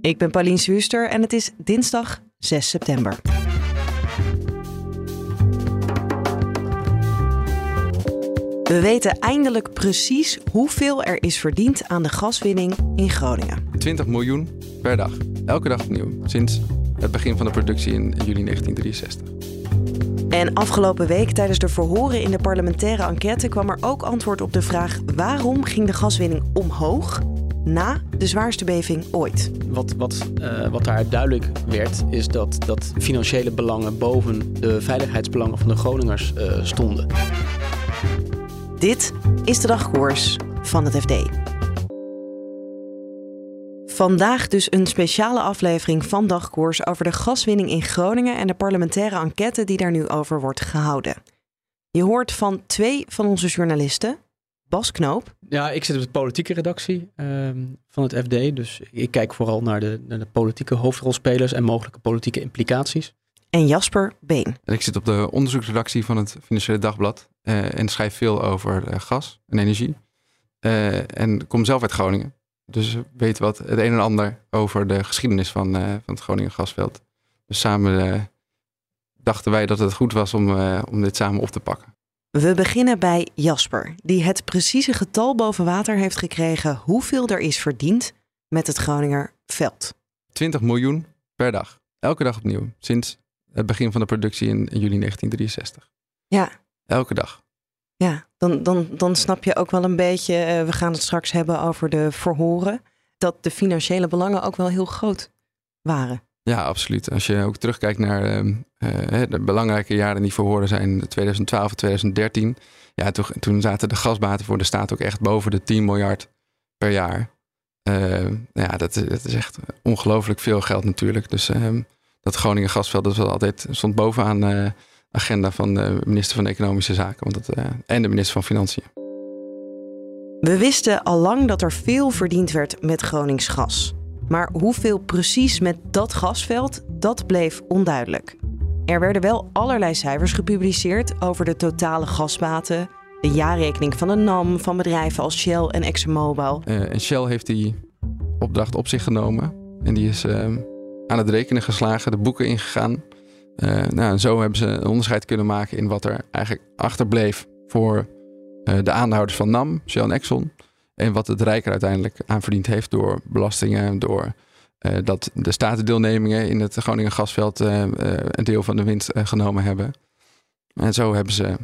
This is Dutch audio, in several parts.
Ik ben Pauline Zuurster en het is dinsdag 6 september. We weten eindelijk precies hoeveel er is verdiend aan de gaswinning in Groningen. 20 miljoen per dag. Elke dag opnieuw. Sinds het begin van de productie in juli 1963. En afgelopen week tijdens de verhoren in de parlementaire enquête kwam er ook antwoord op de vraag waarom ging de gaswinning omhoog na de zwaarste beving ooit. Wat, wat, uh, wat daar duidelijk werd, is dat, dat financiële belangen boven de veiligheidsbelangen van de Groningers uh, stonden. Dit is de dagkoers van het FD. Vandaag dus een speciale aflevering van Dagkoers over de gaswinning in Groningen en de parlementaire enquête die daar nu over wordt gehouden. Je hoort van twee van onze journalisten, Bas Knoop. Ja, ik zit op de politieke redactie uh, van het FD, dus ik kijk vooral naar de, naar de politieke hoofdrolspelers en mogelijke politieke implicaties. En Jasper Been. En ik zit op de onderzoeksredactie van het Financiële Dagblad uh, en schrijf veel over uh, gas en energie. Uh, en kom zelf uit Groningen. Dus weet wat het een en ander over de geschiedenis van, uh, van het Groningen gasveld. Dus samen uh, dachten wij dat het goed was om, uh, om dit samen op te pakken. We beginnen bij Jasper, die het precieze getal boven water heeft gekregen hoeveel er is verdiend met het Groninger veld. 20 miljoen per dag. Elke dag opnieuw. Sinds het begin van de productie in, in juli 1963. Ja. Elke dag. Ja, dan, dan, dan snap je ook wel een beetje, uh, we gaan het straks hebben over de verhoren, dat de financiële belangen ook wel heel groot waren. Ja, absoluut. Als je ook terugkijkt naar uh, uh, de belangrijke jaren die verhoren zijn, 2012 en 2013. Ja, toen, toen zaten de gasbaten voor de staat ook echt boven de 10 miljard per jaar. ja, dat, is echt ongelooflijk veel geld natuurlijk. Dus ehm, dat Groningen gasveld dat was altijd, stond bovenaan agenda van de minister van Economische Zaken want dat, uh, en de minister van Financiën. We wisten al lang dat er veel verdiend werd met Gronings gas. Maar hoeveel precies met dat gasveld, dat bleef onduidelijk. Er werden wel allerlei cijfers gepubliceerd over de totale gasbaten, de jaarrekening van de NAM van bedrijven als Shell en ExxonMobil. Uh, en Shell heeft die opdracht op zich genomen en die is uh, aan het rekenen geslagen, de boeken ingegaan. Uh, nou, en zo hebben ze een onderscheid kunnen maken in wat er eigenlijk achterbleef voor uh, de aandeelhouders van NAM, Shell en Exxon. En wat het Rijk er uiteindelijk aan verdiend heeft door belastingen, door uh, dat de statendeelnemingen in het Groningen gasveld een deel van de winst genomen hebben. En zo hebben ze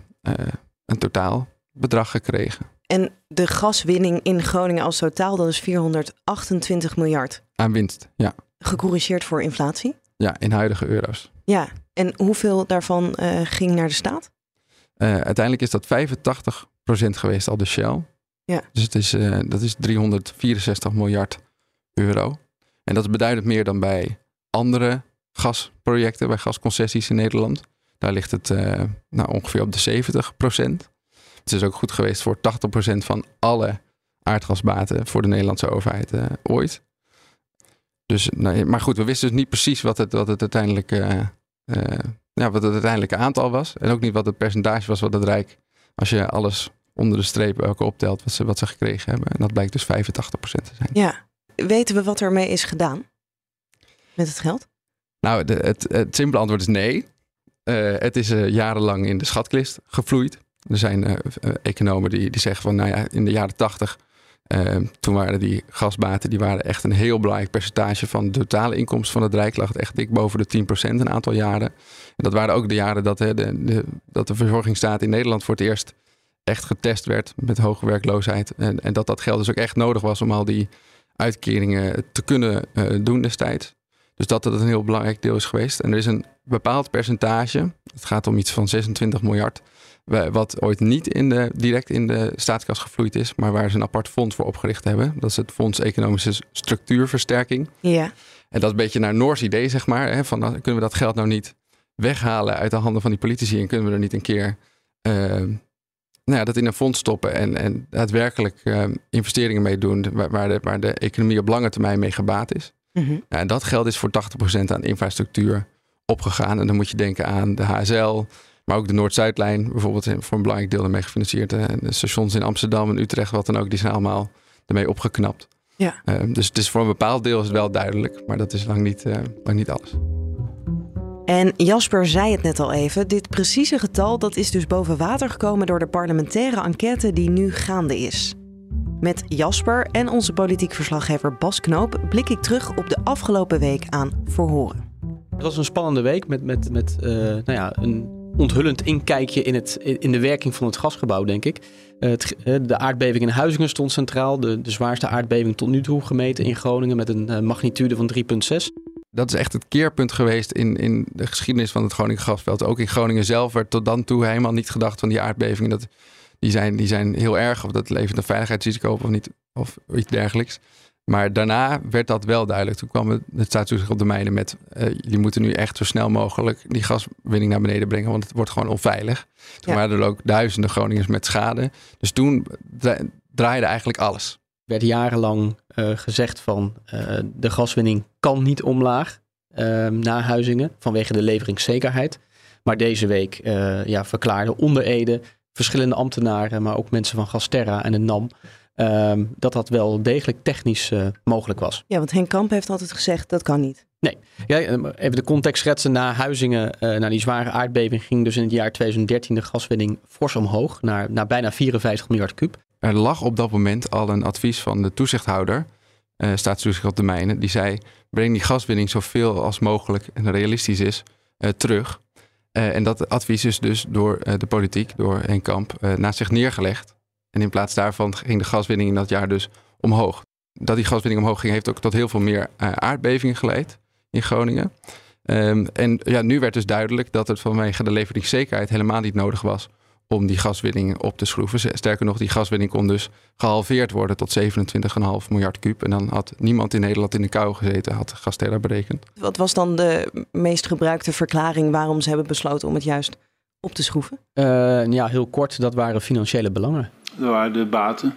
een totaal bedrag gekregen. En de gaswinning in Groningen als totaal, dat is 428 miljard. Aan winst, ja. Gecorrigeerd voor inflatie? Ja, in huidige euro's. Ja, en hoeveel daarvan ging naar de staat? Uiteindelijk is dat 85% geweest al de Shell. Dus het is, uh, dat is 364 miljard euro. En dat is beduidend meer dan bij andere gasprojecten, bij gasconcessies in Nederland. Daar ligt het nou, ongeveer op de 70%. Het is ook goed geweest voor 80% van alle aardgasbaten voor de Nederlandse overheid ooit. Dus, nou, maar goed, we wisten dus niet precies wat het, wat het uiteindelijk ja, wat het uiteindelijke aantal was. En ook niet wat het percentage was wat het Rijk, als je alles onder de streep ook optelt, wat ze, wat ze gekregen hebben. En dat blijkt dus 85% te zijn. Ja. Weten we wat ermee is gedaan met het geld? Nou, de, het, het simpele antwoord is nee. Uh, het is jarenlang in de schatkist gevloeid. Er zijn economen die, die zeggen van, nou ja, in de jaren 80 uh, toen waren die gasbaten die waren echt een heel belangrijk percentage van de totale inkomsten van het Rijk. Lag het echt dik boven de 10% een aantal jaren. En dat waren ook de jaren dat, hè, de, de, dat de verzorgingsstaat in Nederland voor het eerst echt getest werd met hoge werkloosheid. En, en dat dat geld dus ook echt nodig was om al die uitkeringen te kunnen uh, doen destijds. Dus dat dat een heel belangrijk deel is geweest. En er is een bepaald percentage, het gaat om iets van 26 miljard, wat ooit niet in de, direct in de staatskas gevloeid is, maar waar ze een apart fonds voor opgericht hebben. Dat is het Fonds Economische Structuurversterking. Ja. En dat is een beetje naar Noors idee, zeg maar. Hè, van, kunnen we dat geld nou niet weghalen uit de handen van die politici en kunnen we er niet een keer nou ja, dat in een fonds stoppen en, en daadwerkelijk investeringen mee doen waar, de, waar de economie op lange termijn mee gebaat is. Ja, en dat geld is voor 80% aan infrastructuur opgegaan. En dan moet je denken aan de HSL, maar ook de Noord-Zuidlijn, bijvoorbeeld voor een belangrijk deel ermee gefinancierd. En de stations in Amsterdam en Utrecht, wat dan ook, die zijn allemaal ermee opgeknapt. Ja. Ehm, dus het is voor een bepaald deel is het wel duidelijk, maar dat is lang niet, uh, lang niet alles. En Jasper zei het net al even, dit precieze getal dat is dus boven water gekomen door de parlementaire enquête die nu gaande is. Met Jasper en onze politiek verslaggever Bas Knoop blik ik terug op de afgelopen week aan Verhoren. Het was een spannende week met, met, met uh, nou ja, een onthullend inkijkje in, het, in de werking van het gasgebouw, denk ik. Het, eh, de aardbeving in Huizingen stond centraal. De, de zwaarste aardbeving tot nu toe gemeten in Groningen met een magnitude van 3,6. Dat is echt het keerpunt geweest in, in de geschiedenis van het Groningen gasveld. Ook in Groningen zelf werd tot dan toe helemaal niet gedacht van die aardbevingen. Dat, die, zijn, die zijn heel erg, of dat levert een veiligheidsrisico op of, niet, of iets dergelijks. Maar daarna werd dat wel duidelijk. Toen kwam het, het staatstoezicht op de mijnen met... Uh, jullie moeten nu echt zo snel mogelijk die gaswinning naar beneden brengen... want het wordt gewoon onveilig. Toen waren er ook duizenden Groningers met schade. Dus toen draaide eigenlijk alles. Er werd jarenlang uh, gezegd van uh, de gaswinning kan niet omlaag ehm, na Huizingen... vanwege de leveringszekerheid. Maar deze week ja, verklaarden onder Ede verschillende ambtenaren... maar ook mensen van Gasterra en de NAM... Ehm, dat dat wel degelijk technisch uh, mogelijk was. Ja, want Henk Kamp heeft altijd gezegd dat kan niet. Nee, ja, even de context schetsen. Na Huizingen, uh, na die zware aardbeving, ging dus in het jaar 2013 de gaswinning fors omhoog naar, naar bijna 54 miljard kub. Er lag op dat moment al een advies van de toezichthouder, uh, staatstoezicht op de mijnen, die zei: breng die gaswinning zoveel als mogelijk en realistisch is terug. en dat advies is dus door de politiek, door Henk Kamp, naast zich neergelegd. En in plaats daarvan ging de gaswinning in dat jaar dus omhoog. Dat die gaswinning omhoog ging, heeft ook tot heel veel meer aardbevingen geleid in Groningen. Um, en ja, nu werd dus duidelijk dat het vanwege de leveringszekerheid helemaal niet nodig was om die gaswinning op te schroeven. Sterker nog, die gaswinning kon dus gehalveerd worden tot 27,5 miljard kuub. En dan had niemand in Nederland in de kou gezeten, had Gastella berekend. Wat was dan de meest gebruikte verklaring waarom ze hebben besloten om het juist op te schroeven? Uh, ja, heel kort, dat waren financiële belangen. Dat waren de baten.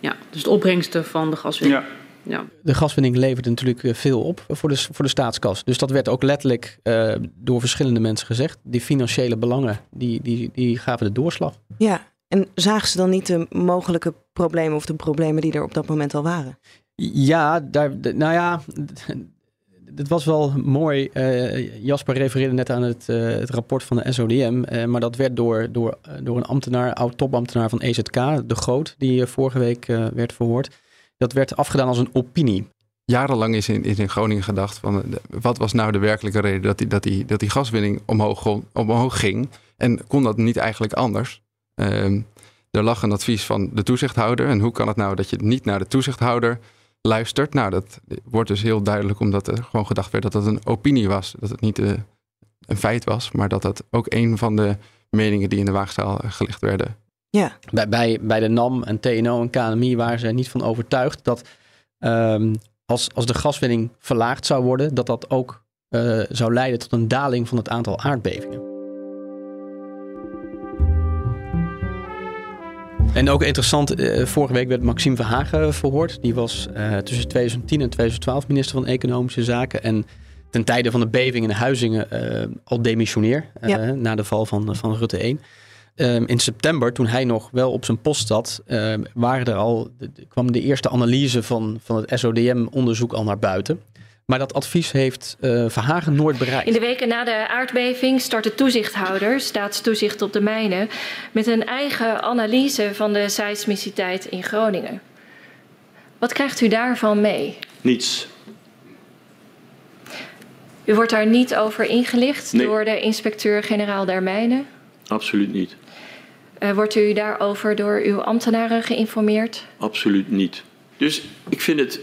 Ja, dus de opbrengsten van de gaswinning. Ja. Ja. De gaswinning levert natuurlijk eh, veel op voor de, voor de staatskas. Dus dat werd ook letterlijk uh, door verschillende mensen gezegd. Die financiële belangen, die, die, die gaven de doorslag. Ja, en zagen ze dan niet de mogelijke problemen of de problemen die er op dat moment al waren? Ja, daar, nou ja, het was wel mooi. Uh, Jasper refereerde net aan het, uh, het rapport van de SODM. Uh, eh, maar dat werd door, door, door een ambtenaar, oud-topambtenaar van EZK, de Groot, die vorige week werd verhoord. Dat werd afgedaan als een opinie. Jarenlang is in, is in Groningen gedacht van wat was nou de werkelijke reden dat die, dat die, dat die gaswinning omhoog, omhoog ging. En kon dat niet eigenlijk anders? Ehm, er lag een advies van de toezichthouder. En hoe kan het nou dat je niet naar de toezichthouder luistert. Nou, dat wordt dus heel duidelijk omdat er gewoon gedacht werd dat het een opinie was. Dat het niet uh, een feit was, maar dat dat ook een van de meningen die in de waagstaal eh, gelegd werden. Ja. Bij, bij, bij de NAM en TNO en KNMI waren ze niet van overtuigd dat um, als, als de gaswinning verlaagd zou worden, dat dat ook uh, zou leiden tot een daling van het aantal aardbevingen. En ook interessant, uh, vorige week werd Maxime Verhagen verhoord. Die was uh, tussen 2010 en 2012 minister van Economische Zaken. En ten tijde van de beving in Huizingen al demissioneer. Ja. Na de val van, van Rutte 1. Um, in september, toen hij nog wel op zijn post zat, uh, waren er al, de, kwam de eerste analyse van, van het SODM-onderzoek al naar buiten. Maar dat advies heeft uh, Verhagen nooit bereikt. In de weken na de aardbeving start de toezichthouder, staatstoezicht op de mijnen, met een eigen analyse van de seismiciteit in Groningen. Wat krijgt u daarvan mee? Niets. U wordt daar niet over ingelicht nee. door de inspecteur-generaal der mijnen? Absoluut niet. Uh, wordt u daarover door uw ambtenaren geïnformeerd? Absoluut niet. Dus ik vind het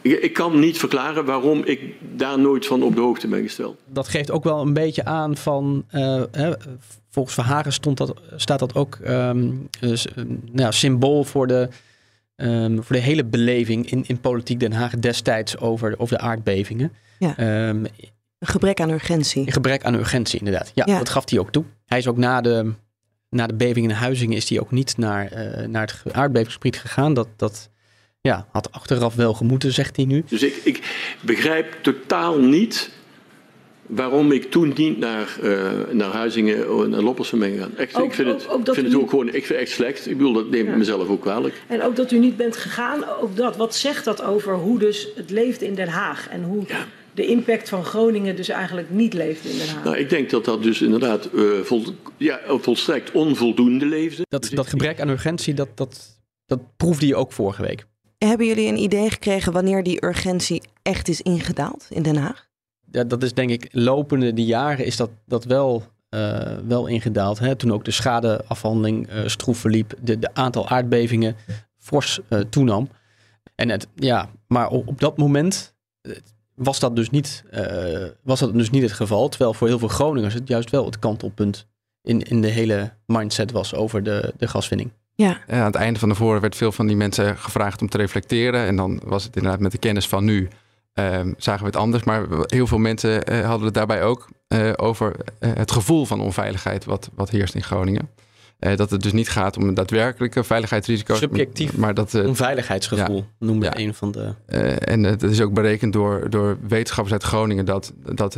ik, ik, kan niet verklaren waarom ik daar nooit van op de hoogte ben gesteld. Dat geeft ook wel een beetje aan van. Uh, hè, volgens Verhagen stond dat, staat dat ook um, dus, nou, symbool voor de, ehm, voor de hele beleving in, in politiek Den Haag destijds over, over de aardbevingen. Ja. Een gebrek aan urgentie. in gebrek aan urgentie, inderdaad. Ja, Ja. dat gaf hij ook toe. Hij is ook na de, na de beving in Huizingen is hij ook niet naar, eh, naar het aardbevingsgebied gegaan. Dat, dat ja, had achteraf wel gemoeten, zegt hij nu. Dus ik, ik begrijp totaal niet waarom ik toen niet naar, eh naar Huizingen of naar Loppersum ben gegaan. Echt, Ook- ik vind het, ook- ook dat vind u het ook niet- gewoon ik vind het echt slecht. Ik bedoel, dat neem ik Ja. mezelf ook kwalijk. En ook dat u niet bent gegaan, ook dat. Wat zegt dat over hoe dus het leeft in Den Haag? En hoe de impact van Groningen dus eigenlijk niet leeft in Den Haag? Nou, ik denk dat dat dus inderdaad eh, vol, ja, volstrekt onvoldoende leefde. Dat, dat gebrek aan urgentie, dat, dat, dat proefde je ook vorige week. Hebben jullie een idee gekregen wanneer die urgentie echt is ingedaald in Den Haag? Ja, dat is denk ik, lopende die jaren is dat, dat wel, eh, wel ingedaald. Hè? Toen ook de schadeafhandeling eh stroef verliep, de, de aantal aardbevingen fors eh, toenam. En het, ja, maar op, op dat moment was dat, dus niet, eh, was dat dus niet het geval. Terwijl voor heel veel Groningers het juist wel het kantelpunt in, in de hele mindset was over de, de gaswinning. Ja, Eh, aan het einde van de voren werd veel van die mensen gevraagd om te reflecteren. En dan was het inderdaad met de kennis van nu. ehm, zagen we het anders. Maar heel veel mensen eh, hadden het daarbij ook eh, over het gevoel van onveiligheid wat, wat heerst in Groningen. Eh, dat het dus niet gaat om een daadwerkelijke veiligheidsrisico's. Subjectief. Maar dat, eh, Onveiligheidsgevoel noemde Ja. een van de... eh, en het is ook berekend door, door wetenschappers uit Groningen dat, dat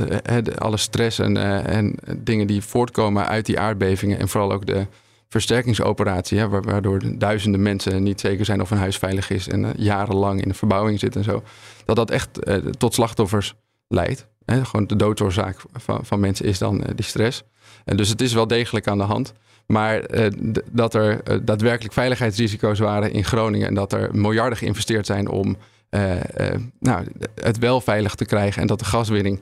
alle stress en, en dingen die voortkomen uit die aardbevingen en vooral ook de versterkingsoperatie, hè, wa- waardoor duizenden mensen niet zeker zijn of hun huis veilig is en jarenlang in de verbouwing zitten en zo, dat dat echt tot slachtoffers leidt. Hè. Gewoon de doodsoorzaak van, van mensen is dan die stress. En dus het is wel degelijk aan de hand. Maar eh, dat er eh, daadwerkelijk veiligheidsrisico's waren in Groningen en dat er miljarden geïnvesteerd zijn om eh, nou, het wel veilig te krijgen en dat de gaswinning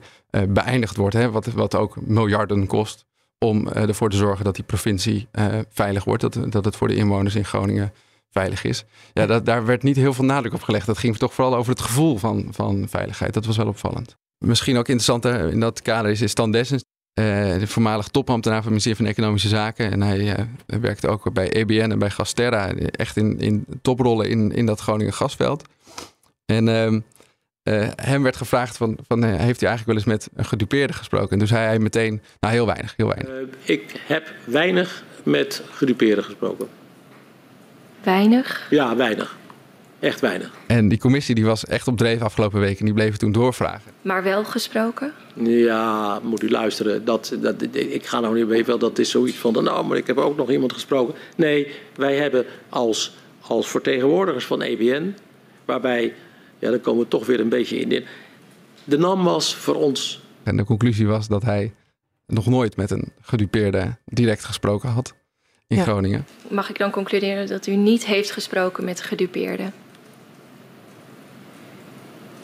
beëindigd wordt, hè, wat, wat ook miljarden kost, om ervoor te zorgen dat die provincie veilig wordt, dat, dat het voor de inwoners in Groningen veilig is. Ja, dat, daar werd niet heel veel nadruk op gelegd. Dat ging toch vooral over het gevoel van, van veiligheid. Dat was wel opvallend. Misschien ook interessant in dat kader is, is Stan eh, de voormalig topambtenaar van het ministerie van Economische Zaken. En hij eh, werkte ook bij EBN en bij Gasterra. Echt in, in toprollen in, in dat Groningen gasveld. En ehm, eh, hem werd gevraagd van, van heeft hij eigenlijk wel eens met een gedupeerde gesproken? En toen zei hij meteen, nou heel weinig, heel weinig. Eh, ik heb weinig met gedupeerden gesproken. Weinig. Ja, weinig. Echt weinig. En die commissie die was echt op dreef afgelopen week en die bleven toen doorvragen. Maar wel gesproken? Ja, moet u luisteren. Dat, dat, ik ga nou niet weet wel, dat is zoiets van, nou, maar ik heb ook nog iemand gesproken. Nee, wij hebben als, als vertegenwoordigers van EBN, waarbij, ja, dan komen we toch weer een beetje in. De NAM was voor ons En de conclusie was dat hij nog nooit met een gedupeerde direct gesproken had in Ja. Groningen. Mag ik dan concluderen dat u niet heeft gesproken met gedupeerden?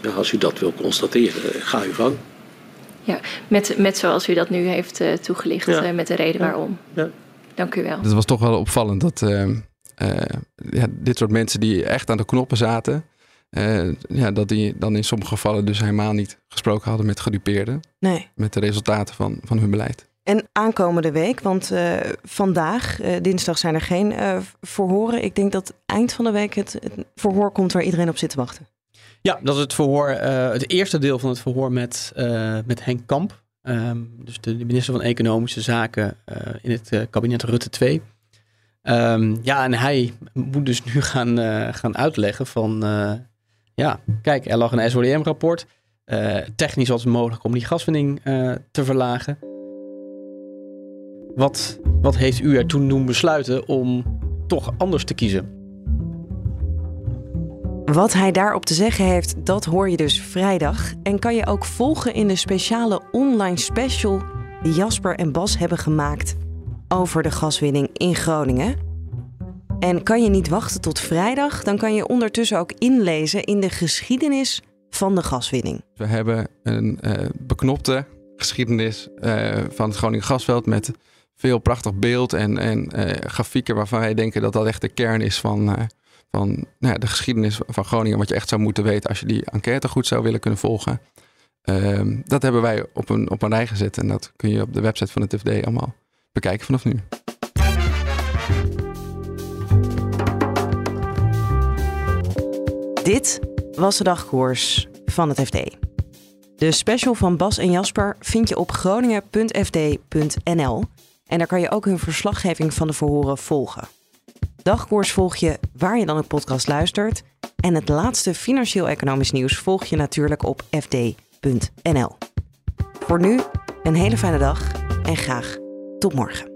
Ja, als u dat wil constateren, ga uw gang. Ja, met, met zoals u dat nu heeft eh, toegelicht, Ja. eh, met de reden Ja. waarom. Ja. Dank u wel. Het was toch wel opvallend dat eh, eh, ja, dit soort mensen die echt aan de knoppen zaten, ja, dat die dan in sommige gevallen dus helemaal niet gesproken hadden met gedupeerden. nee. Met de resultaten van, van hun beleid. En aankomende week, want eh, vandaag, eh, dinsdag, zijn er geen eh, verhoren. Ik denk dat eind van de week het, het verhoor komt waar iedereen op zit te wachten. Ja, dat is het verhoor, eh, het eerste deel van het verhoor met, eh, met Henk Kamp. Ehm, dus de, minister van Economische Zaken eh, in het kabinet Rutte 2. Ehm, ja, en hij moet dus nu gaan, gaan uitleggen van... ja, kijk, er lag een SODM-rapport. Technisch was het mogelijk om die gaswinning te verlagen. Wat, wat heeft u er toen doen besluiten om toch anders te kiezen? Wat hij daarop te zeggen heeft, dat hoor je dus vrijdag. En kan je ook volgen in de speciale online special die Jasper en Bas hebben gemaakt over de gaswinning in Groningen. En kan je niet wachten tot vrijdag, dan kan je ondertussen ook inlezen in de geschiedenis van de gaswinning. We hebben een eh, beknopte geschiedenis eh, van het Groningen gasveld met veel prachtig beeld en, en eh, grafieken waarvan wij denken dat dat echt de kern is van, van nou ja, de geschiedenis van Groningen. Wat je echt zou moeten weten als je die enquête goed zou willen kunnen volgen. Ehm, dat hebben wij op een, op een rij gezet en dat kun je op de website van het FD allemaal bekijken vanaf nu. Dit was de dagkoers van het FD. De special van Bas en Jasper vind je op groningen.fd.nl en daar kan je ook hun verslaggeving van de verhoren volgen. Dagkoers volg je waar je dan een podcast luistert. En het laatste financieel-economisch nieuws volg je natuurlijk op fd.nl. Voor nu een hele fijne dag en graag tot morgen.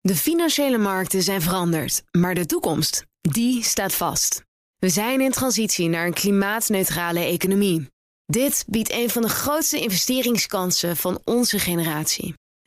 De financiële markten zijn veranderd, maar de toekomst, die staat vast. We zijn in transitie naar een klimaatneutrale economie. Dit biedt een van de grootste investeringskansen van onze generatie.